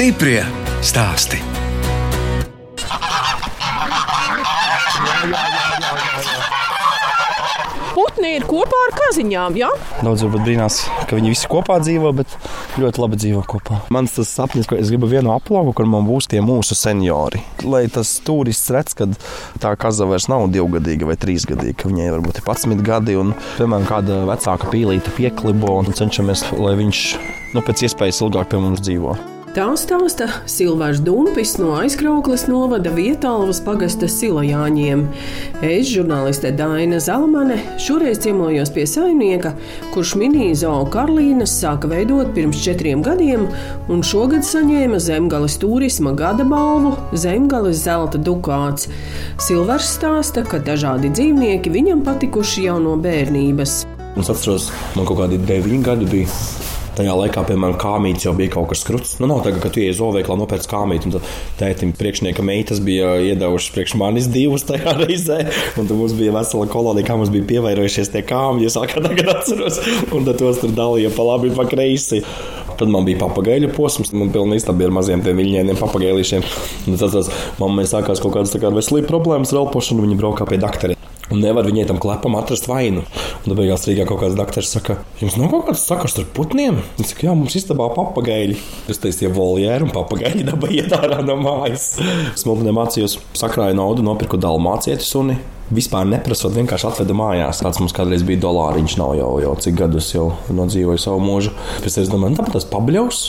Stiprie stāsti. Putni ir kopā ar kaziņām, jā? Daudz varbūt brīnās, ka viņi visi kopā dzīvo, bet ļoti labi dzīvo kopā. Mans tas sapnis, ka es gribu vienu aploku, kur man būs tie mūsu seniori. Lai tas turists redz, ka tā kaza vairs nav divgadīga vai trīsgadīga, ka viņai varbūt ir 11 gadi un, piemēram, kāda vecāka pīlīte pieklibo un cenšamies, lai viņš nu, pēc iespējas ilgāk pie mums dzīvo. Tā stāsta Silvārs Dumpis no aizkrauklas novada vietālvas pagasta Silajāņiem. Es, žurnāliste Daina Zalmane, šoreiz ciemojos pie saimnieka, kurš minīzoo Karlīnas sāka veidot pirms četriem gadiem, un šogad saņēma Zemgales turisma gada balvu Zemgales zelta dukāts. Silvārs stāsta, ka dažādi dzīvnieki viņam patikuši jau no bērnības. Es atceros, man kaut kādi deviņi gadi bija. Tajā laikā, piemēram, kāmītis jau bija kaut kas skruts. Nu, nav tagad, kad tu ienāc zoveiklā nopērc kāmīti. Un tad tētim priekšnieka meitas bija iedevušas priekš manis divas tajā reizē. Un tad mums bija vesela kolonija, kā mums bija pievairojušies tie kāmīti. Es kā tagad atceros. Un tad tos tur dalīja pa labi, pa kreisi. Tad man bija papagaļu posms, man pilnīgi tā bija ar maziem viļņiem, papagailīšiem. Tad tas mammai sākās kaut kādas kā veselības problēmas ar elpošanu, viņa braukā pie doktora. Un nevar viņai tam klepam atrast vainu. Un tad beigās Rīgā kaut kāds doktors saka, jums nav kaut kāds sakars ar putniem? Es saku, jā, mums istabā papagaļi. Es teicu, tie voljēri un papagaļi dabā iet ārā no mājas. Smiltenē mācījos, sakrāju naudu, nopirku dalmācietu suni. Vispār neprasot, vienkārši atveda mājās. Tāds mums kādreiz bija dolāriņš, nav jau, jau cik gadus jau nodzīvoju savu mūžu. Pēc tam es domāju, nu, tāpat tas pabļaus.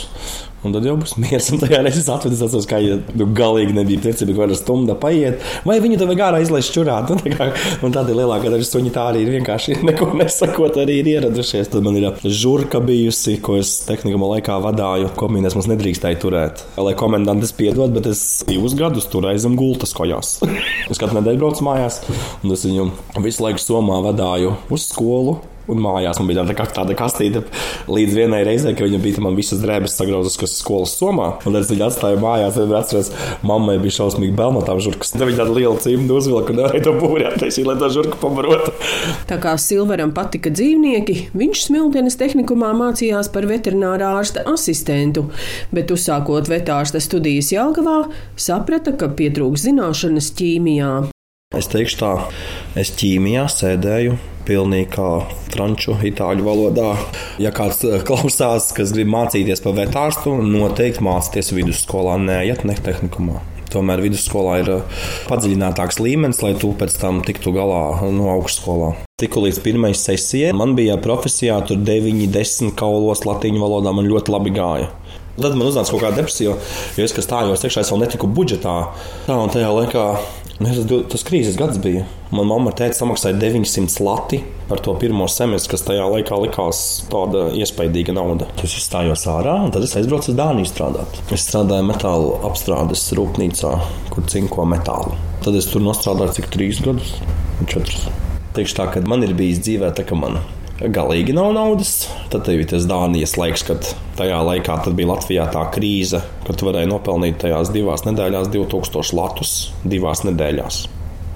Un tad jau būs miers. Un tajā reizē es atvedu, atceros, ka ja, nu, galīgi nebija priecība, ka kāda stunda paiet. Vai viņi to vajag ārā izlaist čurāt? Un, tā kā, un tāda lielākā daļa suņi tā arī ir vienkārši neko nesakot, arī ir ieradušies. Tad man ir žurka bijusi, ko es tehnikā laikā vadāju. Komīnēs mums nedrīkstēja turēt. Lai komendantes piedod, bet es divus gadus turēju zem gultas kojās. es katru nedēļu braucu mājās, un es viņu visu laiku somā vadāju uz skolu. Un mājās man bija tāda, tāda kastīte līdz vienai reizei, ka viņa bija man visas drēbes sagrauztas, kas skolas somā. Un tad es viņu atstāju mājās. Es atceros, mammai bija šausmīgi bail no tām žurkas. Tad viņa tāda liela cimta uzvilka un nevarēja to būri attaisīt, lai tā žurka pabarotu. Tā kā Silveram patika dzīvnieki, viņš Smiltenes tehnikumā mācījās par veterinārā ārsta asistentu, bet uzsākot vetārsta studijas Jelgavā, saprata, ka pietrūks zināšanas ķīmijā. Es teikšu tā, es ķīmijā sēdēju pilnīgi kā franču, itāļu valodā. Ja kāds klausās, kas grib mācīties par vetārstu, noteikti mācīties vidusskolā, neiet ne tehnikumā. Tomēr vidusskolā ir padziļinātāks līmenis, lai tu pēc tam tiktu galā no augstskolā. Tiku līdz pirmajai sesijai, man bija profesijā tur 9, 10 kaulos latīņu valodā, man ļoti labi gāja. Tad man uznāca kaut kāda depresija, jo es, kas stājos iekšā, es vēl netiku budžetā. Tā un tajā laikā tas, tas krīzes gads bija. Manā mamma teica, samaksāja 900 lati par to pirmo semestri, kas tajā laikā likās tāda iespaidīga nauda. Es izstājos ārā, un tad es aizbraucu uz Dāniju strādāt. Es strādāju metāla apstrādes rūpnīcā, kur cinko metālu. Tad es tur nostrādāju cik trīs gadus, četrus. Teikšu tā, ka man ir bijis dzīvē tā, ka mana galīgi nav naudas. Tad bija tas Dānijas laiks, kad tajā laikā bija Latvijā tā krīze, kad tu varēji nopelnīt tajās divās nedēļās 2000 latus divās nedēļās.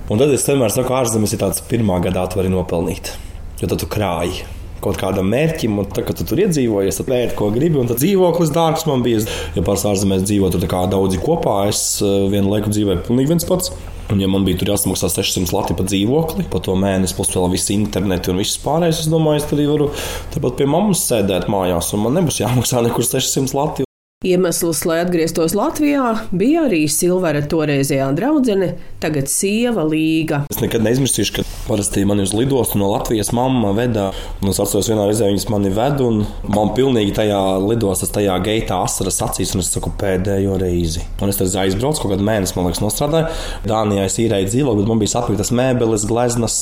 Un tad es vienmēr saku, ārzemes ir tāds pirmā gadā, tu vari nopelnīt, jo tad tu krāji kaut kādam mērķim, un tā, kad tu tur iedzīvojies, tad pēti, ko gribi. Un tad dzīvoklis dārgs man bija. Ja pāris ārzemēs dzīvo tur daudzi kopā, es eh, vienu laiku dzīvoju pilnīgi viens pats. Un, ja man bija tur jāsamaksā 600 lati par dzīvokli, pa to mēnesi, plus vēl visu internetu un viss pārējais, es domāju, es arī varu tepat pie mammas sēdēt mājās, un man nebūs jāmaksā nekur 600 lati. Iemesls, lai atgrieztos Latvijā, bija arī Silvera toreizējā draudzene, tagad sieva Līga. Es nekad neizmirsīšu, ka parasti mani uz lidostu no Latvijas mamma veda. Es atceros, vienā reizē viņas mani ved, un man pilnīgi tajā lidostas, tajā geitā asaras acīs, un es saku pēdējo reizi. Un es tad aizbraucu, kaut kādu mēnesi, man liekas, nostrādāju. Dānijā es īrēju dzīvokli, bet man bija sapītas mēbeles, gleznas.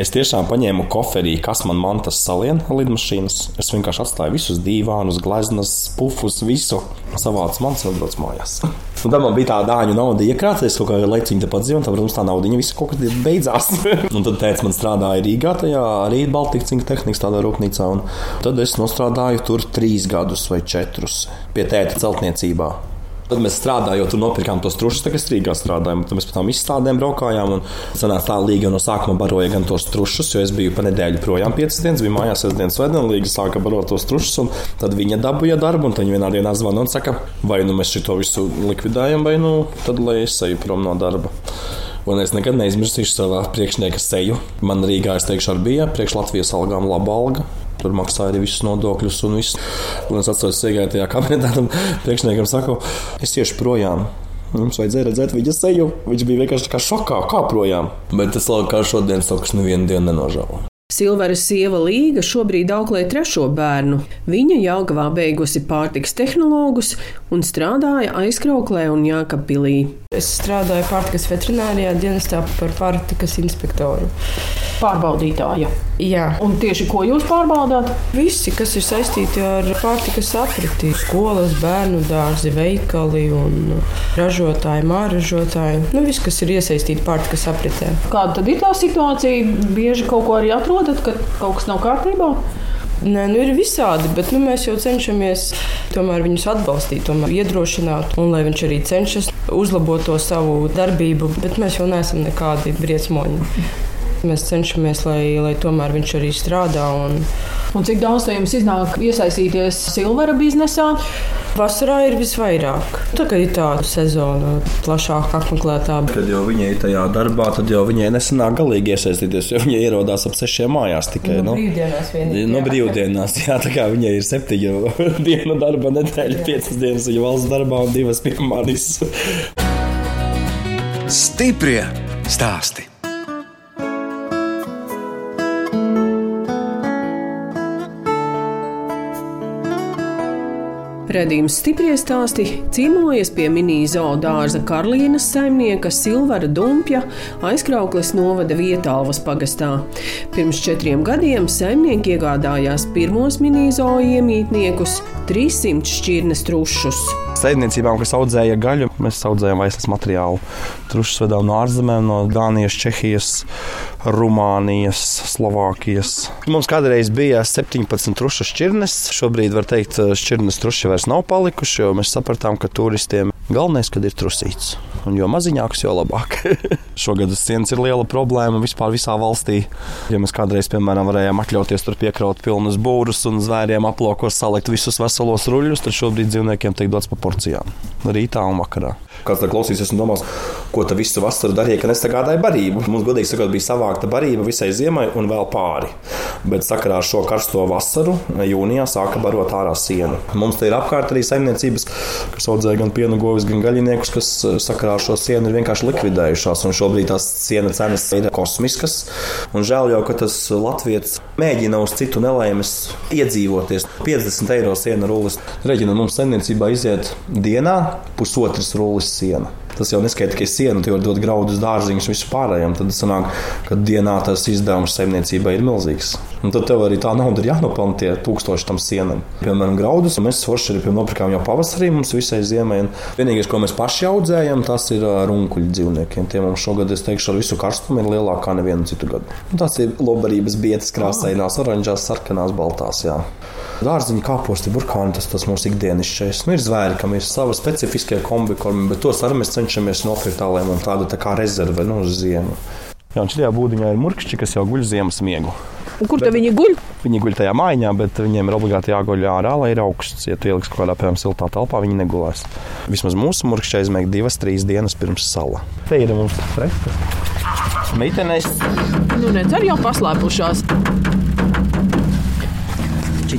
Es tiešām paņēmu koferī, kas man mantas salien lidmašīnas. Es vienkārši atstāju visus dīvānus, gleznas, pufus, visu savāds man atbrauc mājās. Un tad man bija tā dāņu nauda iekrāta, kaut kāda laiciņa tepat dzīvo, un tad, protams, tā nauda visu kaut kad beidzās. un tad teica, man strādāja Rīgā, tajā arī Baltikas tehnikas tādā rūpnīcā. Un tad es nostrādāju tur trīs gadus vai četrus pie tēta celtniecībā. Tad mēs strādājām, tur nopirkām tos trušus, tagad Rīgā strādājām. Tad mēs pēc tam izstādēm braukājām. Un sanāca tā līga no sākuma baroja gan tos trušus, jo es biju pa nedēļu projām 5 dienas, bija mājās sestdienas svētdien, līga sāka barot tos trušus. Un tad viņa dabūja darbu, un viņa vienā dienā zvana un saka, vai nu mēs šo visu likvidējam, vai nu tad lai es eju prom no darba. Un es nekad neizmirsīšu savā priekšnieka seju. Man Rīgā, es teikšu, arī bija priekš Latvijas algām laba alga. Tur maksāja arī visus nodokļus un viss. Un es atceros, ka tajā kabinetā un priekšniekam saku, es iešu projām. Mums vajadzēja redzēt viņa seju. Viņš bija vienkārši kā šokā, kā projām. Bet es labi, kā šodien saku, nevienu dienu nenožēloju. Silveras sieva Līga šobrīd auklē trešo bērnu. Viņa Jāgavā beigusi pārtiks tehnologus un strādāja aizkrauklē un Jākapilī. Es strādāju pārtikas veterinārijā dienestā par pārtikas inspektoru. Pārbaudītāja. Jā, Un tieši ko jūs pārbaudāt? visi, kas ir saistīti ar pārtikas apriti, skolas, bērnu dārzi, veikali un ražotāji, māražotāji. Nu, viss, kas ir iesaistīti pārtikas apritē. Kāda tad ir tā situācija? Bieži kaut ko arī atrodat, ka kaut kas nav kārtībā. Nē, nu ir visādi, bet nu, mēs jau cenšamies tomēr viņus atbalstīt, tomēr iedrošināt, un lai viņš arī cenšas uzlabot to savu darbību, bet mēs jau neesam nekādi briesmoņi. Mēs cenšamies, lai, lai tomēr viņš arī strādā. Un Un cik daudz jums iznāk iesaistīties Silvera biznesā? vasarā ir visvairāk. Tagad ir tāda sezona, plašāk apmeklētā. Kad jau viņa ir tajā darbā, tad jau viņai nesanāk galīgi iesaistīties, jo viņa ierodās ap sešiem mājās tikai. No nu. brīvdienās vienīgi, No jā. brīvdienās, jā, tā kā viņai ir septiņu dienu darba nedēļa, piecas dienas viņa valsts darbā un divas pie manis. Stiprie stāsti. Redījums stipri stāsti ciemojas pie mini-zoo dārza Karlīnas saimnieka Silvara Dumpja aizkrauklis novada vietālvas pagastā. Pirms četriem gadiem saimnieki iegādājās pirmos mini-zoo iemītniekus - 300 šķirnes trušus. Saimniecībām, kas audzēja gaļu, mēs audzējām vaislas materiālu. Trušus vedām no ārzemēm, no Dānijas, Čehijas, Rumānijas, Slovākijas. Mums kādreiz bija 17 trušu šķirnes. Šobrīd var teikt, šķirnes truši vairs nav palikuši, jo mēs sapratām, ka turistiem galvenais, kad ir trusīts. Un jo maziņāks, jo labāk. Šogad uz sienas ir liela problēma vispār visā valstī. Ja mēs kādreiz, piemēram, varējām atļauties tur piekraut pilnus būrus un zvēriem aplokos salikt visus veselos ruļļus, tad šobrīd dzīvniekiem tiek dots pa porcijām. Rītā un vakarā. Kāds tā klausīsies un domās, ko tu visu vasaru darīji, ka nesagādāji barību? Mums, godīgi sakot, bija savākta barība visai ziemai un vēl pāri. Bet sakarā ar šo karsto vasaru, jūnijā sāka barot ārā sienu. Mums te ir apkārt arī saimniecības, kas audzē gan piena govis, gan gaļiniekus, kas eh, sakarā ar šo sienu ir vienkārši likvidējušās. Un šobrīd tās siena cenas ir kosmiskas. Un žēl jau, ka tas Latvijas mēģina uz citu nelaimes iedzīvoties. 50 eiro siena rullis. Reģina mums saimniecībā iziet dienā pusotras rullis siena. Tas jau neskaita tikai sienu, tu jau dod graudus, dārziņus, visu pārējiem. Tad sanāk, ka dienā tas izdevums saimniecībai ir milzīgs. Un tad tev arī tā nauda ir jānopelna tie tūkstoši tam sienam. Piemēram, graudus mēs forši arī nopirkām jau pavasarī mums visai ziemai. Un vienīgais, ko mēs paši audzējam, tas ir runkuļu dzīvniekiem. Tie mums šogad, es teikšu, ar visu karstumu ir lielākā nevienu citu gadu. Un tas ir lobarības bietas krāsainās, oranžās, sarkanās, baltās. Jā. Dārziņa kāposti, burkāni, tas, tas mūsu ikdienišķais. Nu, ir zvēri, kam ir sava specifiskie kombikormi, bet tos arī mēs cenšamies nopirkt tā, lai mums tāda tā kā rezerve nu, uz ziemu. Jā, un šajā būdiņā ir murkšķi, kas jau guļ ziemas miegu. Un kur tad viņi guļ? Viņi guļ tajā mājā, bet viņiem ir obligāti jāguļ ārā, lai ir augsts. Ja tu ieliks kaut kādā, piemēram, siltā telpā, viņi negulēs. Vismaz mūsu murkšķi aizmēg divas, trīs dienas pirms sala. Te ir mums freka. Meitenes, Nu, redz, arī jau paslēpušās.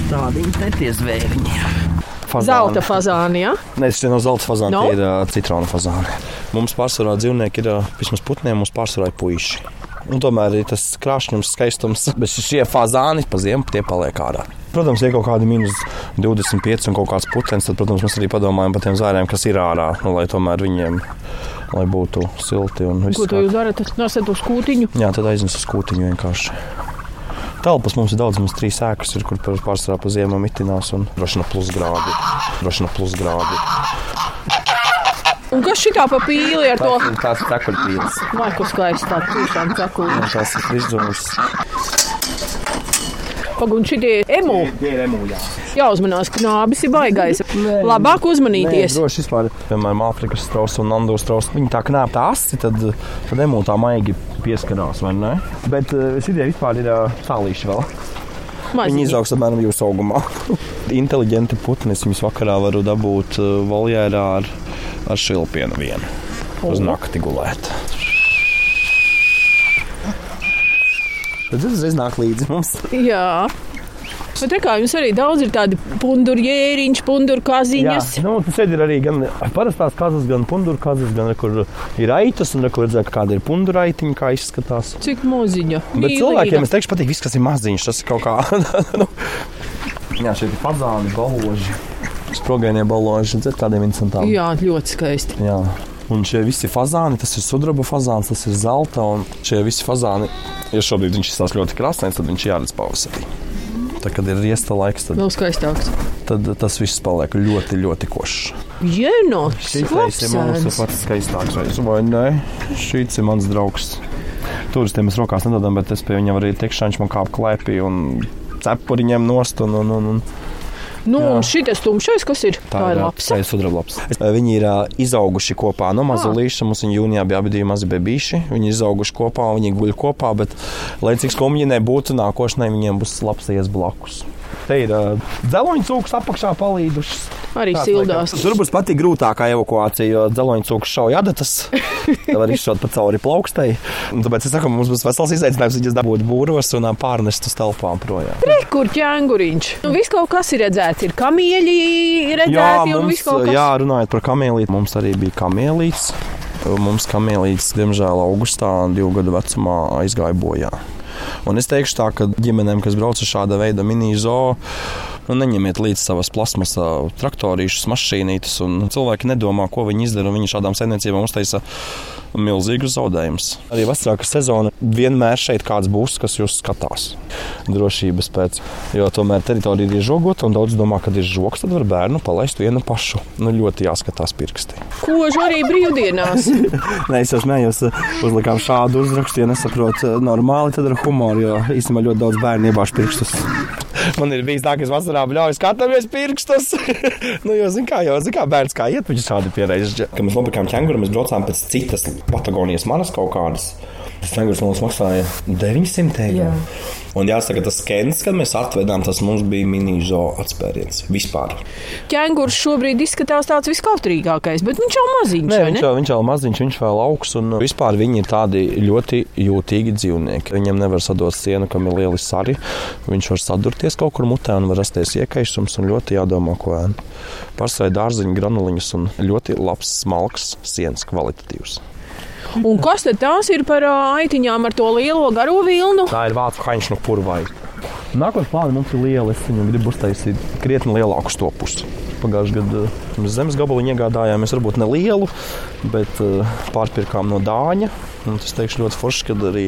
tādi ir tie zvēriņi. Zelta fazāni, ja? Nē, tas ir no zelta fazāna, No? no? tie ir uh, citronu fazāni. Mums pārsvarā dzīvnieki ir uh, vismaz putniem, mums pārsvarā ir puiši. Un tomēr ir tas krāšņums, skaistums, bet šie fazāni pa ziemu tie paliek ārā. Protams, ir kaut kādi minus 25 un kaut kāds putekļs, tad, protams, mēs arī padomājam par tiem zvēriem, kas ir ārā, nu, lai tomēr viņiem lai būtu silti un viss. Ko tu jūs darat? Nesat uz kūtiņu. Jā, tad aiznes uz kūtiņu vienkārši. Telpas mums ir daudz, mums trīs ēkas, ir, kur par- pārsvarā pa ziemu mitinās un droši no plusgrādi. Droši no plusgrādi. Un kas šitā pa pīli ar to? Tas ir cepurpīlis. Vai kas skaists tā tiešām cekuli. Tas ir frizdums. Pa Pagaidām, šitie emu. Tie ir emūļā. Jāuzmanās, ka nābis ir baigais. Labāk uzmanīties. Droši vispār, piemēram, Āfrikas strauss un Andu strauss. Viņi tā knāpta asi, tad, tad emūtā maigi pieskarās, vai ne? Bet eh, šitie vispār ir uh, tālīši vēl. Viņi Maziņi. izaugs apmēram jūsu augumā. Inteliģenti putni, es viņus vakarā varu dabūt uh, voljērā ar, ar šilpienu vienu. Uz nakti gulēt. Tad uzreiz nāk līdzi mums. Jā. Bet tā kā jums arī daudz ir tādi pundurjēriņš, pundurkaziņas. Jā, nu, tas šeit ir arī gan parastās kazas, gan punduru kazas, gan kur ir aitas, un kur redzēt, kāda ir punduraitiņa, kā izskatās. Cik moziņa. Bet cilvēkiem es teikšu, patīk viss, kas ir maziņš. Tas ir kaut kā. nu. Jā, šeit ir fazāni, baloži. Sprogainie baloži, redzēt, tādiem interesantām. Jā, ļoti skaisti. Jā. Un šie visi fazāni, tas ir sudraba fazāns, tas ir zelta. Un šie visi fazāni, ja šobrīd viņš izstāsta ļoti krāsains, tad viņš jāredz pavasarī. Tā, kad ir riesta laiks, tad, Vēl skaistāks. tad tas viss paliek ļoti, ļoti košs. Jēnots. Šis ir mums pats skaistākais, vai ne? Šis ir mans draugs. Turistiem es rokās nedodam, bet es pie viņiem arī tikšu, viņš man kāp klēpī un cepuri ņem nost. Un, un, un, un. Nu, Jā. un šitas tumšais, kas ir? Tā, ir ā, labs. Tā ir sudrablaps. Viņi ir ā, izauguši kopā no mazulīša. Mums viņi jūnijā bija abi divi mazi bebīši. Viņi ir izauguši kopā, viņi guļ kopā, bet, lai cik skumji nebūtu, nākošanai viņiem būs labs ies blakus. Te ir uh, dzeloņa cūkas apakšā palīdušas. Arī Tāds, sildās. laikam, Tur būs pati grūtākā evakuācija, jo dzeloņa cūkas šauja adatas. Tā var izšaut pa cauri plaukstei. Un Tāpēc es saku, mums būs vesels izaicinājums viņas dabūt būros un pārnest uz telpām projām. Re, kur ķēnguriņš? Nu, viss kaut kas ir redzēts. Ir kamieļi redzēti un viss kaut kas. jā, runājot par kamēlīti, mums arī bija kamēlīts. Mums kamēlītis, diemžēl, augustā, divu gadu vecumā aizgāja bojā. Un es teikšu tā, ka ģimenēm, kas brauc uz šāda veida mini-zoo, nu, neņemiet līdzi savas plasmasā traktorīšus, mašīnītes. un Cilvēki nedomā, ko viņi izdara. un Viņi šādām saimniecībām uztaisa milzīgus zaudējumus. Arī vasarākā sezona vienmēr šeit kāds būs, kas jūs skatās. Drošības pēc. Jo tomēr teritorija ir iežogota, un daudz domā, ka ir žoks, tad var bērnu palaist vienu pašu. Nu, ļoti jāskatās pirksti. Kožu arī brīvdienās. Nē, es jau smējos, uzlikām šādu uzrakstu, ja nesaprotu normāli, tad ar humoru, jo īstenībā ļoti daudz bērnu iebāž pirkstus. Man ir bijis tā, ka es vasarā bļauju, skatāmies pirkstus. nu, jo, zin kā, jau, zin kā bērns kā iet, viņš šādi pieredzējis. Kad mēs nopirkām ķēnguru, mēs braucām pēc citas Patagonijas manas kaut kādas. Tas ķēngurs mums maksāja 900 eiro. Un jāsaka, tas skans, kad mēs atvedām, tas mums bija mini-zo atspēriens vispār. Ķēngurs šobrīd izskatās tāds viskautrīgākais, bet viņš jau maziņš. Nē, vai viņš jau, viņš jau maziņš, viņš vēl augs, un vispār viņi ir tādi ļoti jūtīgi dzīvnieki. Viņam nevar sadot sienu, kam ir lieli sari. Viņš var sadurties kaut kur mutē un var rasties iekaišums, un ļoti jādomā, ko ēn. Pārsvarā dārziņu granuliņus un ļoti labs, smalks sienas kvalitatīvs. Un kas tad tās ir par aitiņām ar to lielo garo vilnu? Tā ir vācu haņšanu purvai. Nākotnē plāni mums ir liela. Es viņam gribu uztaisīt krietni lielāku stopus. Pagājušajā gadā mēs zemes gabaliņu iegādājāmies, varbūt ne lielu, bet uh, pārpirkām no Dāņa. Un tas teikšu ļoti forši, ka arī,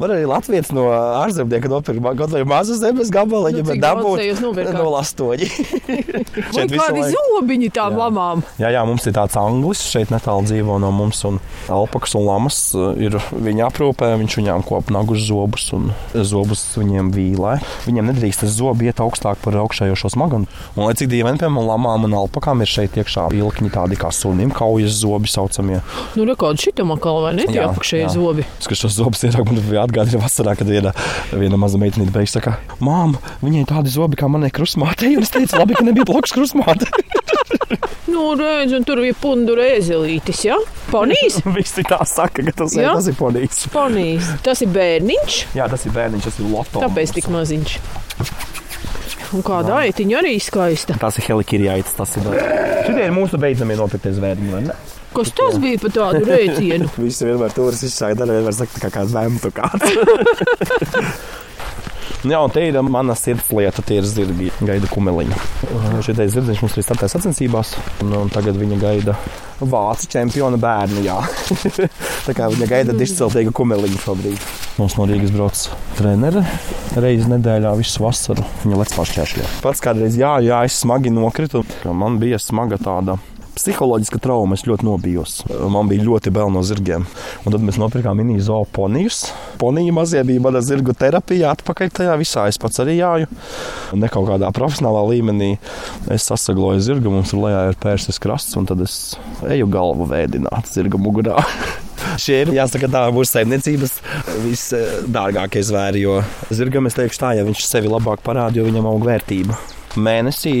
var arī Latvijas no ārzemniekiem nopirkt kaut vai mazu zemes gabaliņu, Nu, bet dabūt no lastoņi. Vai kādi zobiņi tām Jā. lamām? Jā, jā, mums ir tāds anglis šeit netālu dzīvo no mums, un alpakas un lamas uh, ir viņa aprūpē. Viņš viņām kopa nagus zobus un zobus viņiem vīlē. Viņiem nedrīkst tas zobi iet augstāk par augšējošo smaganu. Un, lai cik dīvaini, piemēram, lamām un alpakām ir šeit iekšā ilkņi tādi kā sunim, kaujas zobi saucamie. Nu, rekord šitam atkal, vai ne? Tie Jā, apakšējie jā. zobi. Es kā šos zobus ieraugu, man atgādina vasarā, kad viena, viena maza meitene beigas saka, māma, viņai tādi zobi kā manai krustmātei, un es teicu, labi, ka nebija blakus krustmāte. Nu, redz, un tur bija pundura ezelītis, ja? Ponijas? Visi tā saka, ka tas, Jā. tas ir ponijs. Ponijas. Tas ir bērniņš, Jā, tas ir bērniņš, tas ir loto. tāpēc tik maziņš. Un kāda aitiņa arī skaista. Tas ir helikirjaitis, tas ir. Šitie ir mūsu beidzamie nopirktie zvēriņi, vai ne? Kas tas bija par tādu rēcienu? Visi vienmēr tur izsaka, tad vienmēr saka, tā kā kāds vēmtu kāds. Jā, un te ir mana sirds lieta, tie ir zirgi, gaida kumeliņu. Šī te zirdziņš mums ir startējis sacensībās, un, un tagad viņa gaida vācu čempiona bērnu, tā kā viņa gaida dišciltīgu kumeliņu šobrīd. Mums no Rīgas brauc trenere reizi nedēļā visu vasaru. Viņa lec pāršķēršļā. Pats kādreiz, jā, jā, es smagi nokritu. Man bija smaga tāda psiholoģiska trauma. Es ļoti nobijos. Man bija ļoti bail no zirgiem. Un tad mēs nopirkām mini zooponijus. Ponija mazie bija mana zirgu terapija. Atpakaļ tajā visā es pats arī jāju. Ne kaut kādā profesionālā līmenī es sasagloju zirgu. Mums ir lejā ir pērsis krasts, un tad es eju galvu vēdināt zirga mugurā. Šie ir, jāsaka, tā mūsu saimniecības visdārgākie zvēri. Jo zirgam es teikšu tā, ja viņš sevi labāk parāda, jo viņam aug vērtība. Mēnesī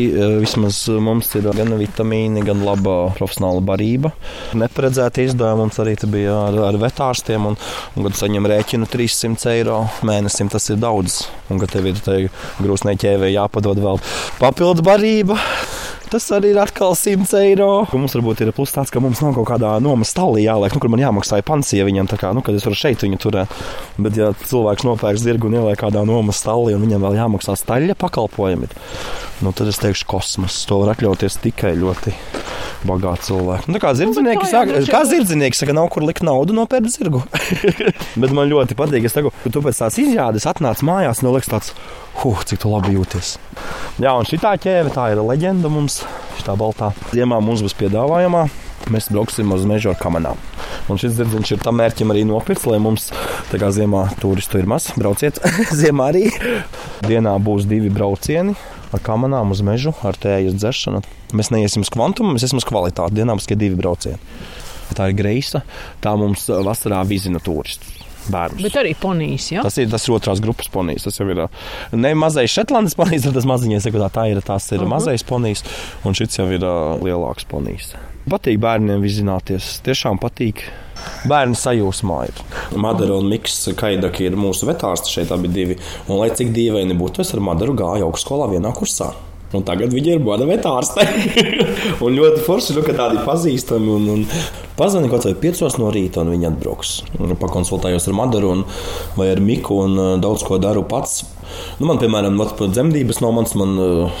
vismaz mums ir gan vitamīni, gan laba profesionāla barība. Neparedzēti izdevumi mums arī bija ar, ar vetārstiem, un, un kad saņem rēķinu 300 eiro mēnesim, tas ir daudz. Un kad tev ir grūsnē ķēvē jāpadod vēl papildu barība. Tas arī ir atkal 100 eiro. Mums varbūt ir plus tāds, ka mums nav kaut kādā nomas stāvā jāliek, nu, kur man jāmaksā pensija viņam. Kā, nu, kad es varu šeit viņu turēt. Bet, ja cilvēks nopērk zirgu un ieliek kādā nomas stāvā, un viņam vēl jāmaksā staļļa pakalpojumi, nu, tad es teikšu, kosmos. To var atļauties tikai ļoti bagāti cilvēki. Nu, kā nu, saka, kā zirdznieki saka, nav kur likt naudu nopērkt zirgu. bet man ļoti patīk, es teiktu, ka tu pēc tās izrādes atnāc mājās, no liekas tāds, huh, cik tu labi jūties. Jā, un šī ķēve tā ir leģenda mums, šī baltā. Ziemā mums būs piedāvājumā. Mēs brauksim uz meža ar kamerām. Un šis zirdziņš ir tam mērķim arī nopirkts, lai mums tā kā ziemā turistu ir maz. Brauciet, ziemā arī. Dienā būs divi braucieni ar kamerām uz mežu, ar tējas dzeršanu. Mēs neiesim uz kvantumu, mēs iesim uz kvalitāti. Dienā būs tikai divi braucieni. Tā ir greisa, tā mums vasarā vizina turistus bērnus. Bet arī ponijas. Ja? Tas ir tas ir otrās grupas ponijas. Tas jau ir ne mazais šetlandes ponijas, bet tas maziņais, tā, tā ir, tas ir uh -huh. mazais ponijas, un šis jau ir uh, lielāks ponijas. Patīk bērniem vizināties, tiešām patīk. Bērni sajūsmā ir. Madara un Mikls Kaidaki ir mūsu vetārsti šeit abi divi. Un, lai cik dīvaini būtu, es ar Madaru gāju augšskolā vienā kursā. Un tagad viņi ir bada vetārste. un ļoti forši, nu, ka tādi pazīstami. Un, un Pazvani kaut vai 5 no rīta, un viņi atbrauks. Pakonsultējos ar Madaru un, vai ar Miku, un uh, daudz ko daru pats. Nu, man, piemēram, dzemdības nav mans, man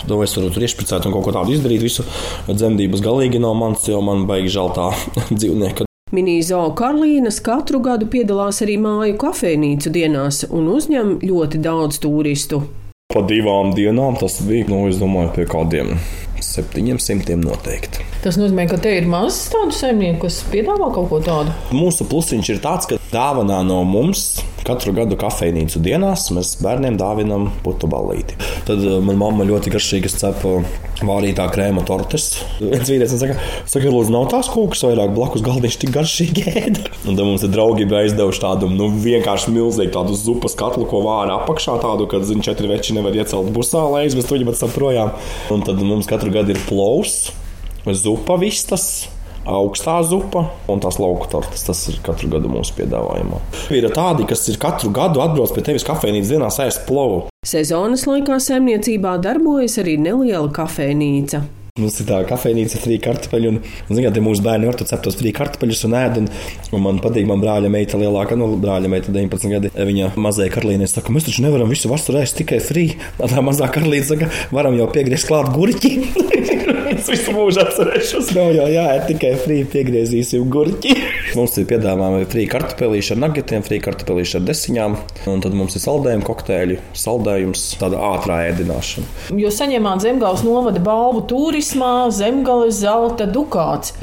to es varu tur iešpricēt un kaut ko tādu izdarīt. Visu dzemdības galīgi nav mans, jo man baigi žēl tā dzīvnieka. Minīzo Karolīnas katru gadu piedalās arī māju kafejnīcu dienās un uzņem ļoti daudz turistu. Pa divām dienām tas bija, nu, es domāju, pie kādiem 700 noteikti. Tas nozīmē, ka te ir maz tādu saimnieku, kas piedāvā kaut ko tādu. Mūsu plusiņš ir tāds, ka dāvanā no mums katru gadu kafejnīcu dienās mēs bērniem dāvinam putu ballīti. Tad uh, manā mamma ļoti garšīgi cepa vārītā krēma tortes. Viens vīrietis saka, saka lūdzu, nav tās kūkas vairāk blakus galdiņš tik garšīgi ēda. Un tad mums ir draugi aizdevuši tādu, nu, vienkārši milzīgu tādu zupas katlu, ko vāra apakšā tādu, kad, zin, četri veči nevar iecelt busā, lai aizvestu viņu pēc tam projām. Un tad mums katru gadu ir plovs zupa vistas. Augstā zupa un tās lauku tortes. Tas ir katru gadu mūsu piedāvājumā. Ir tādi, kas ir katru gadu atbrauc pie tevis kafejnīcas dienā ēst plovu. Sezonas laikā saimniecībā darbojas arī neliela kafejnīca. Mums ir tā kafejnīca, frī kartupeļi. Un, un ja mūsu bērni var cept tos frī kartupeļus un ēd. Un, un man patīk, man brāļa meita lielāka, nu, brāļa meita 19 gadi. Viņa mazajai karalīnei saka, mēs taču nevaram visu vasaru ēst tikai frī. Tā mazā karalīne saka, varam jau piegriezt klāt gurķi. es visu mūžu atcerēšos. Nav jau jāēd tikai frī, piegriezīsim gurķi. mums ir piedāvājumi frī kartupelīši ar nagetiem, frī kartupelīši ar desiņām. Un tad mums ir saldējumi, kokteļi, saldējums, tāda ātrā ēdināšana. Jūs saņēmāt Zemgāles novada balvu turismā, Zemgāles zelta dukāts.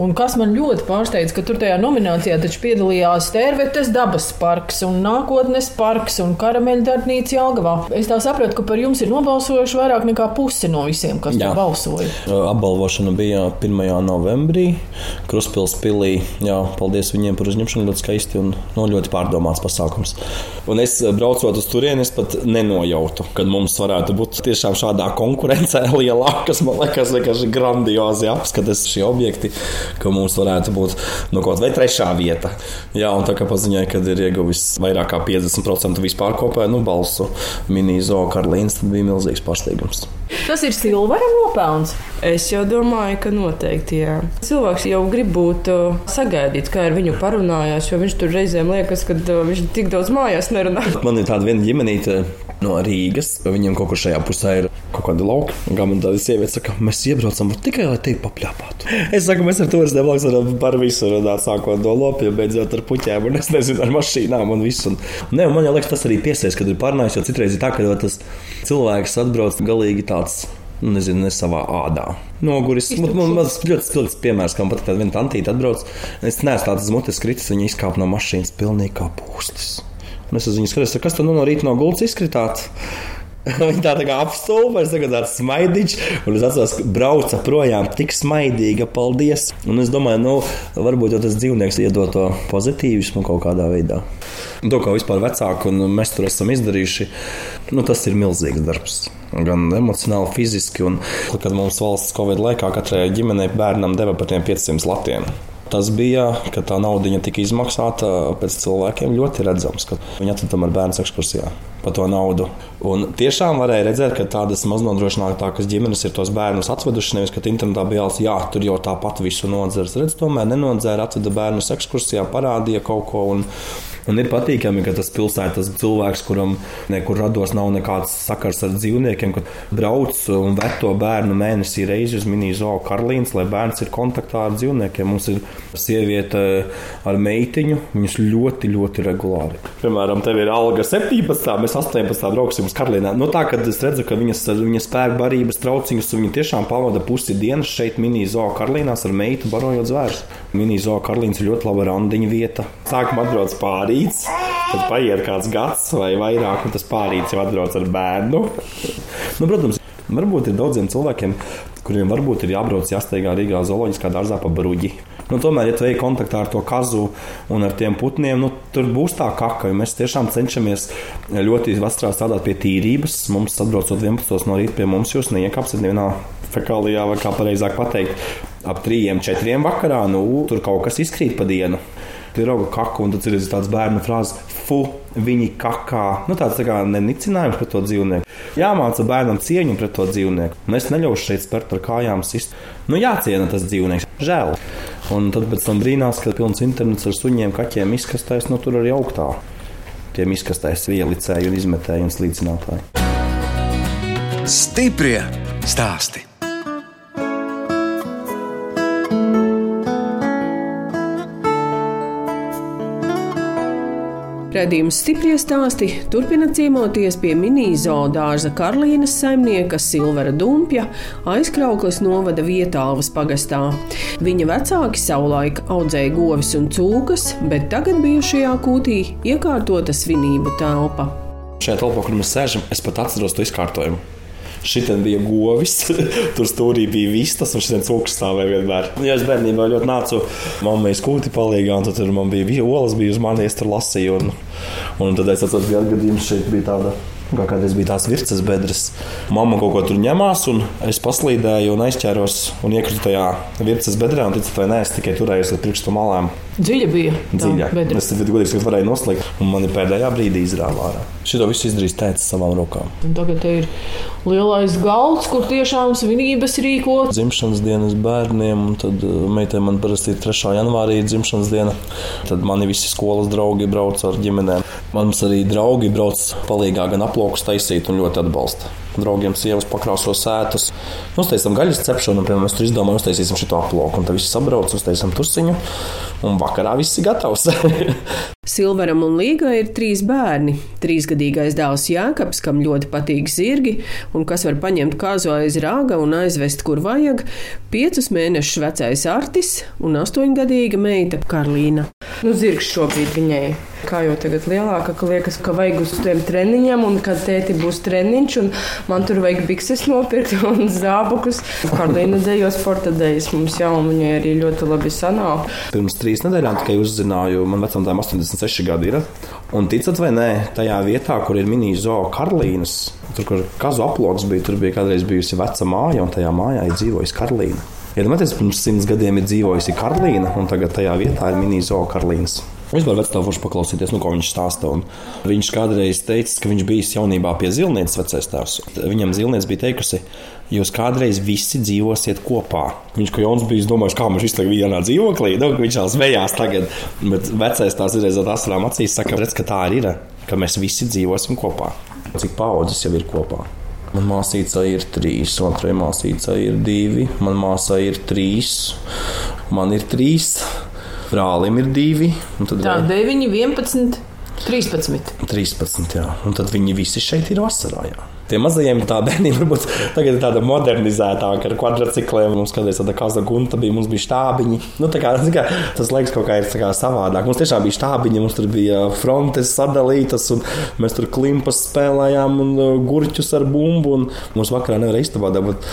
Un kas man ļoti pārsteidz, ka tur tajā nominācijā taču piedalījās Tērvetes dabas parks un nākotnes parks un karameļdarbnīca Jelgavā. Es tā sapratu, ka par jums ir nobalsojuši vairāk nekā pusi no visiem, kas Jā. tur balsoja apbalvošana bija 1. novembrī Kruspils pilī. Jā, paldies viņiem par uzņemšanu. Ļoti skaisti un no, ļoti pārdomāts pasākums. Un es eh, braucot uz turieni, pat nenojautu, kad mums varētu būt tiešām šādā konkurencē lielā, kas man liekas vienkārši grandiozi apskatas šie objekti, ka mums varētu būt nu, kaut vai trešā vieta. Jā, un tā kā paziņoja, kad ir ieguvis vairāk kā 50% vispār kopēju nu, balsu mini-zoo Karlīns, tad bija milzīgs pārsteigums. Tas ir Silvera nopelns. Es jau domāju, ka noteikti jā. Cilvēks jau grib būt uh, sagaidīts, kā ar viņu parunājās, jo viņš tur reizēm liekas, ka uh, viņš tik daudz mājās nerunā. Man ir tāda viena ģimenīte no Rīgas. Viņiem kaut kur šajā pusē ir kaut kāda lauka. Man tāda sieviete saka, mēs iebraucam tikai lai te papļāpātu. Es saku, mēs ar blakus varam par visu runāt, sākot no lopiem, beidzot ar puķiem un es nezinu, ar mašīnām un visu. Un, ne, un man liekas, tas arī piesaistīs, kad ir pārnājis, jo citreiz ir tā, ka tas cilvēks atbrauc galīgi tāds nu, nezinu, ne savā ādā. Noguris. Man, man, man ļoti spilgts piemērs, kā man pat tāda viena tantīte atbrauc. Es neesmu tāds mutes kritis, viņa izkāpa no mašīnas pilnīgi kā pūslis. Es uz viņu skatos, kas tur nu no rīta no gultas izkritāt. Viņa tā, tā kā apstulba, es tagad tādu smaidiņš, un es atceros, ka brauca projām tik smaidīga, paldies. Un es domāju, nu, varbūt jau tas dzīvnieks iedod to pozitīvismu kaut kādā veidā. Un to, ko vispār vecāki un mēs tur esam izdarījuši, nu, tas ir milzīgs darbs. Gan emocionāli, fiziski. Un, kad mums valsts Covid laikā katrai ģimenei bērnam deva par tiem 500 latiem. Tas bija, ka tā nauda tika izmaksāta pēc cilvēkiem ļoti redzams, ka viņi atveda ar bērnu ekskursijā par to naudu. Un tiešām varēja redzēt, ka tādas maznodrošinātākas ģimenes ir tos bērnus atvedušas. Nevis, ka internetā bija jāsaka, jā, tur jau tāpat visu nodzers. Redz, tomēr nenodzēra, atveda bērnus ekskursijā, parādīja kaut ko. Un, Un ir patīkami, ka tas pilsētas cilvēks, kuram nekur rados nav nekāds sakars ar dzīvniekiem, kad brauc un ved to bērnu mēnesī reizi uz mini-zoo Karlīnas, lai bērns ir kontaktā ar dzīvniekiem. Mums ir sieviete ar meitiņu, viņas ļoti, ļoti regulāri. Piemēram, tev ir alga 17, mēs 18. brauksim uz Karlīnā. No nu, tā, kad es redzu, ka viņas, viņas spēku barības trauciņus, viņa tiešām pavada pusi dienas šeit mini-zoo Karlīnās ar meitu barojot zvērus. Mini-zoo Karlīnas ir ļoti laba randiņa vieta. Sākumā atbrauc pārīts. Tad paiet kāds gads vai vairāk, un tas pārīts jau atbrauc ar bērnu. nu, protams, varbūt ir daudziem cilvēkiem, kuriem varbūt ir jābrauc jāsteigā Rīgā zooloģiskā dārzā pa bruģi. Nu, tomēr, ja tu ej kontaktā ar to kazu un ar tiem putniem, nu, tur būs tā kaka. Mēs tiešām cenšamies ļoti vastrā strādāt pie tīrības. Mums atbraucot 11. no rīta pie mums, jūs neiekāpsiet nevienā fekālijā, vai kā pareizāk pateikt, ap 3-4 vakarā. Nu, tur kaut kas izkrīt pa dienu tie rauga kaku, un tad ir tāds bērnu frāzes, fu, viņi kakā. Nu, tāds tā kā nenicinājums pret to dzīvnieku. Jāmāca bērnam cieņu pret to dzīvnieku. Un es neļaušu šeit spērt ar kājām sist. Nu, jāciena tas dzīvnieks. Žēl. Un tad pēc tam brīnās, ka pilns internets ar suņiem, kaķiem izkastēs, nu tur arī augtā. Tiem izkastēs ielicēji un izmetēji un slīcinātāji. Stiprie stāstī! Redījums stipri stāsti turpina ciemoties pie mini-zoodārza Karlīnas saimnieka Silvera Dumpja aizkrauklis novada vietālvas pagastā. Viņa vecāki savulaik audzēja govis un cūkas, bet tagad bijušajā kūtī iekārtota svinību telpa. Šajā telpā, kur mēs sēžam, es pat atceros to izkārtojumu. Šitien bija govis, tur stūrī bija vistas, un šitien cūks stāvēja vienmēr. Ja es bērnībā ļoti nācu mammai skūti palīgā, un tur man bija olas, bija uz mani, es tur lasīju. Un, un tad es atceros, ka gadījums šeit bija tāda Kā kādreiz bija tās virsmas bedres. Mamma kaut ko tur ņemās, un es paslīdēju un aizķēros un iekritu tajā virsmas bedrē. Un, ticat, vai nē, es tikai turējos ar pirkstu malām. Dziļa bija. Dziļa. Es tam godīgi sakot, varēju noslēgt, un man pēdējā brīdī izrāvā ārā. Šito visu izdarījis tēvs savām rokām. Un tagad ir lielais galds, kur tiešām svinības rīkot. Dzimšanas dienas bērniem, un tad uh, meitai man parasti ir 3. janvārī dzimšanas diena. Tad mani visi skolas draugi brauc ar ģimenēm. Mums arī draugi brauc palīgā gan aplokus taisīt un ļoti atbalsta. Draugiem sievas pakrāso sētas. Uztaisām gaļas cepšanu, un, piemēram, mēs tur izdomājām, uztaisīsim šo aploku. Un tad viss sabrauc, uztaisām tursiņu, un vakarā viss ir gatavs. Silveram un Līgai ir trīs bērni. Trīsgadīgais dēls Jākaps, kam ļoti patīk zirgi, un kas var paņemt kāzu aiz rāga un aizvest, kur vajag, piecus mēnešus vecais Artis un astoņgadīga meita Karlīna. Nu, zirgs šobrīd viņai kā jau tagad lielāka, ka liekas, ka vajag uz tiem treniņiem, un kad tēti būs treniņš, un man tur vajag bikses nopirkt un zābakus. Karlīna dejo sporta dēļas mums jau, un viņai arī ļoti labi sanāk. Pirms trīs nedēļām tikai uzzināju, man vecumdēm 86 gadi ir. Un ticat vai nē, tajā vietā, kur ir mini-zoo Karlīnas, tur, kur kazu aploks bija, tur bija kādreiz bijusi veca māja, un tajā mājā ir dzīvojusi Karlīna. Iedomājieties, ja pirms simts gadiem ir dzīvojusi Karlīna, un tagad tajā vietā ir mini-zoo Karlīnas. Vispār vecāku foršu paklausīties, nu, ko viņš stāsta. Un viņš kādreiz teica, ka viņš bijis jaunībā pie zilnieces vecais tēvs. Viņam zilniece bija teikusi, jūs kādreiz visi dzīvosiet kopā. Viņš, ka Jons bija domājis, kā mums izteikt vienā dzīvoklī, nu, viņš jau zvejās tagad. Bet vecais tās ir ar asarām acīs, saka, redz, ka tā arī ir, ka mēs visi dzīvosim kopā. Cik paudzes jau ir kopā? Man māsīca ir trīs, otrai māsīca ir divi, man māsā ir trīs, man ir trīs brālim ir divi. Tā, 9, 11, 13. 13, jā. Un tad viņi visi šeit ir vasarā. Jā. Tie mazajiem tā bērniem varbūt tagad ir tāda modernizētāka ar kvadrcikliem. Mums kādreiz tāda kaza gunta bija, mums bija štābiņi. Nu, kā, kā, tas liekas kaut kā ir kā savādāk. Mums tiešām bija štābiņi, mums tur bija frontes sadalītas, un mēs tur klimpas spēlējām un uh, gurķus ar bumbu. Mums vakarā nevarēja istabā dabūt.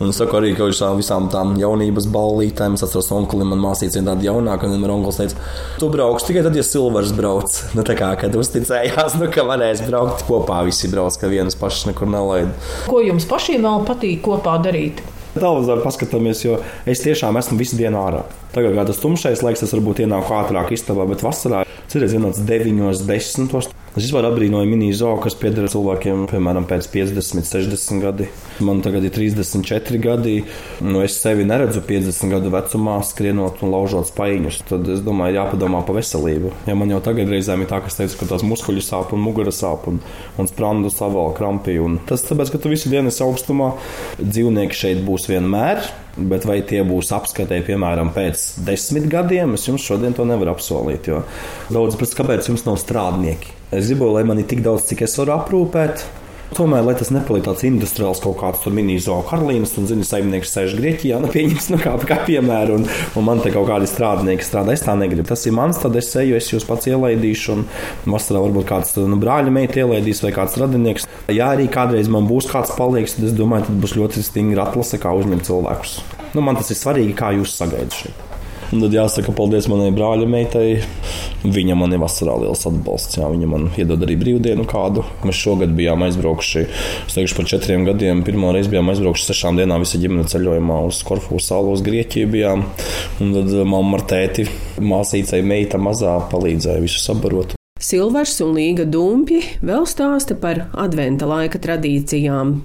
Un es saku arī, ka uz visām tām jaunības ballītēm, es atceros, onkulim man māsīca viena tāda jaunāka, un vienmēr onkulis teica, tu brauks tikai tad, ja Silvers brauc. Nu, tā kā, kad uzticējās, nu, ka varēs braukt kopā, visi brauc, ka vienas pašas nekur nelaid. Ko jums pašiem vēl patīk kopā darīt? Televizoru paskatāmies, jo es tiešām esmu visu dienu ārā. Tagad, kad tas tumšais laiks, tas varbūt ienāk ātrāk istabā, bet vasarā ir ienācis 9, 10. Es vispār apbrīnoju mini-zoo, kas pieder cilvēkiem, piemēram, pēc 50, 60 gadi. Man tagad ir 34 gadi. Nu, es sevi neredzu 50 gadu vecumā, skrienot un laužot spaiņus. Tad es domāju, jāpadomā par veselību. Ja man jau tagad reizēm ir tā, ka es teicu, ka tās muskuļu sāp un mugura sāp un, un sprandu savala krampi. Un tas tāpēc, ka tu visu dienu esi augstumā. Dzīvnieki šeit būs vienmēr. Bet vai tie būs apskatē, piemēram, pēc desmit gadiem, es jums šodien to nevaru apsolīt. Jo daudz kāpēc jums nav strādnieki. Es gribu, lai man ir tik daudz, cik es varu aprūpēt. Tomēr, lai tas nepaliek tāds industriāls kaut kāds mini-zoo Karolīnas, un, zini, saimnieks sēž Grieķijā, nu, pieņems, nu, kā, kā piemēru, un, un man te kaut kādi strādnieki strādā. Es tā negribu. Tas ir mans, tad es eju, es jūs pats ielaidīšu, un vasarā varbūt kāds nu, brāļa meita ielaidīs vai kāds radinieks. Ja arī kādreiz man būs kāds palīgs, tad es domāju, tad būs ļoti stingra atlase, kā uzņemt cilvēkus. Nu, man tas ir svarīgi, kā jūs sagaidat šeit. Un tad jāsaka paldies manai brāļa meitai. Viņa man ir vasarā liels atbalsts. Jā, viņa man iedod arī brīvdienu kādu. Mēs šogad bijām aizbraukuši, es teikšu, par četriem gadiem. Pirmā reize bijām aizbraukuši sešām dienām visa ģimene ceļojumā uz Korfu salu, uz Grieķiju bijām. Un tad mamma ar tēti, māsīcei, meita mazā palīdzēja visu sabarot. Silvers un Līga Dumpji vēl stāsta par adventa laika tradīcijām.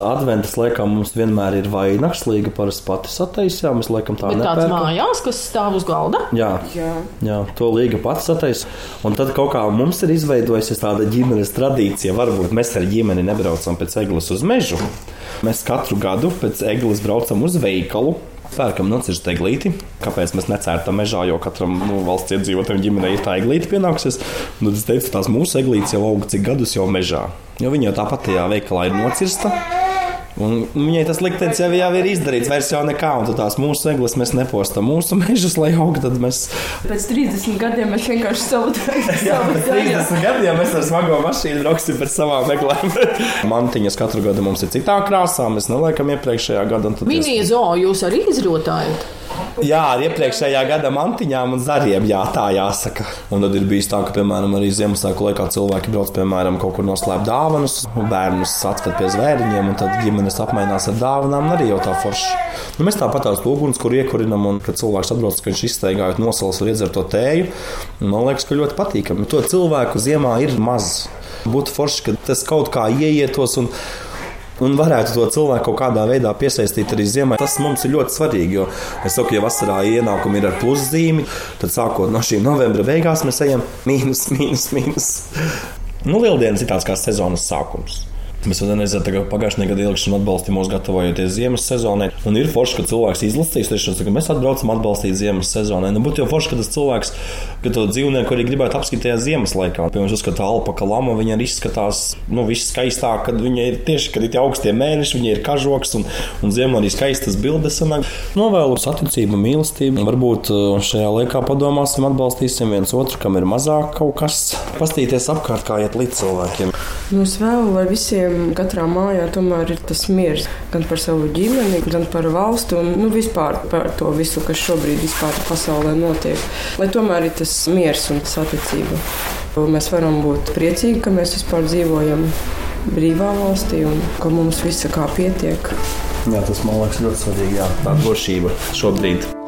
Adventas laikā mums vienmēr ir vainags, līga parasti pati sataisījā. Mēs laikam tā Bet tāds mājās, kas stāv uz galda. Jā, Jā. jā, to līga pats sataisa. Un tad kaut kā mums ir izveidojusies tāda ģimenes tradīcija. Varbūt mēs ar ģimeni nebraucam pēc eglis uz mežu. Mēs katru gadu pēc eglis braucam uz veikalu. Pērkam nocirst eglīti. Kāpēc mēs necērtam mežā, jo katram nu, valsts iedzīvotājam ģimenei ir tā eglīte pienākusies. Un tad es teicu, tās mūsu eglītes jau aug cik gadus jau mežā. Jo viņa jau tāpat tajā veikalā ir nocirsta. Un viņai tas liktenis jau, jau ir izdarīts, vairs jau nekā. Un tās mūsu eglis mēs nepostam mūsu mežus, lai augtu. Tad mēs Pēc 30 gadiem mēs vienkārši savu savu pēc 30 gadiem mēs ar smago mašīnu brauksim pēc savām meklēm. Mantiņas katru gadu mums ir citā krāsā. Mēs neliekam iepriekšējā gadā. tad es- Mini-zoo jūs arī izrotājat. Jā, ar iepriekšējā gada mantiņām un zariem, jā, tā jāsaka. Un tad ir bijis tā, ka, piemēram, arī Ziemassvētku laikā cilvēki brauc, piemēram, kaut kur noslēpt dāvanas, bērnus atved pie zvēriņiem, un tad ģimenes apmainās ar dāvanām, arī jau tā forši. Nu, mēs tāpat tās uguns, kur iekurinam, un kad cilvēks atbrauc, ka viņš izsteigājot nosals un iedzer to tēju, man liekas, ka ļoti patīkami. To cilvēku ziemā ir maz. Būtu forši, ka tas kaut kā ieietos. Un, un varētu to cilvēku kaut kādā veidā piesaistīt arī ziemai. Tas mums ir ļoti svarīgi, jo es saku, ja vasarā ienākumi ir ar pluszīmi, tad sākot no šī novembra beigās mēs ejam mīnus, mīnus, mīnus. Nu, Lieldienas ir tāds kā sezonas sākums. Mēs ka pagājušajā gadā ilgšana atbalstīja mūs gatavojoties ziemas sezonai. Un ir forši, ka cilvēks izlasīs, tieši, ka mēs atbraucam atbalstīt ziemas sezonai. Nu, būtu jau forši, ka tas cilvēks, ka to dzīvnieku arī gribētu apskatīties ziemas laikā. Piemēram, uzskata alpaka lama, viņa arī izskatās, nu, viss skaistāk, kad viņa ir tieši, kad ir tie augstie mēneši, viņa ir kažoks un, un ziemā arī skaistas bildes. sanāk. Novēlu saticību, mīlestību. Varbūt uh, šajā laikā padomāsim, atbalstīsim viens otru, kam ir mazāk kaut kas. Pastīties apkārt, kā iet līdz cilvēkiem. Nu, es vēlu, lai visiem katrā mājā tomēr ir tas miers. Gan par savu ģimeni, gan par valstu un nu, vispār par to visu, kas šobrīd vispār pasaulē notiek. Lai tomēr ir tas miers un saticība. Mēs varam būt priecīgi, ka mēs vispār dzīvojam brīvā valstī un ka mums visa kā pietiek. Jā, tas man liekas ļoti svarīgi. Jā, tā drošība šobrīd.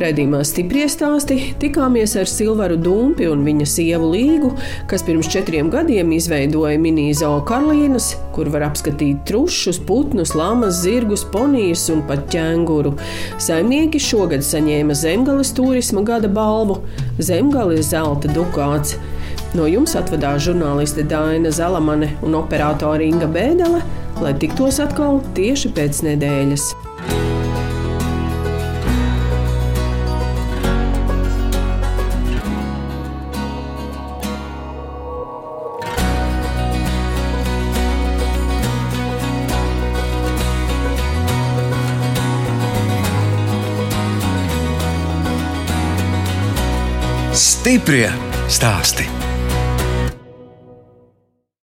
Redījumā stipri stāsti tikāmies ar Silvaru Dumpi un viņa sievu Līgu, kas pirms četriem gadiem izveidoja mini-zoo Karolīnas, kur var apskatīt trušus, putnus, lamas, zirgus, ponijas un pat ķēnguru. Saimnieki šogad saņēma Zemgales turisma gada balvu Zemgales zelta dukāts. No jums atvadās žurnāliste Dāna Zalamane un operātore Inga Bēdele, lai tiktos atkal tieši pēc nedēļas. Stiprie stāsti.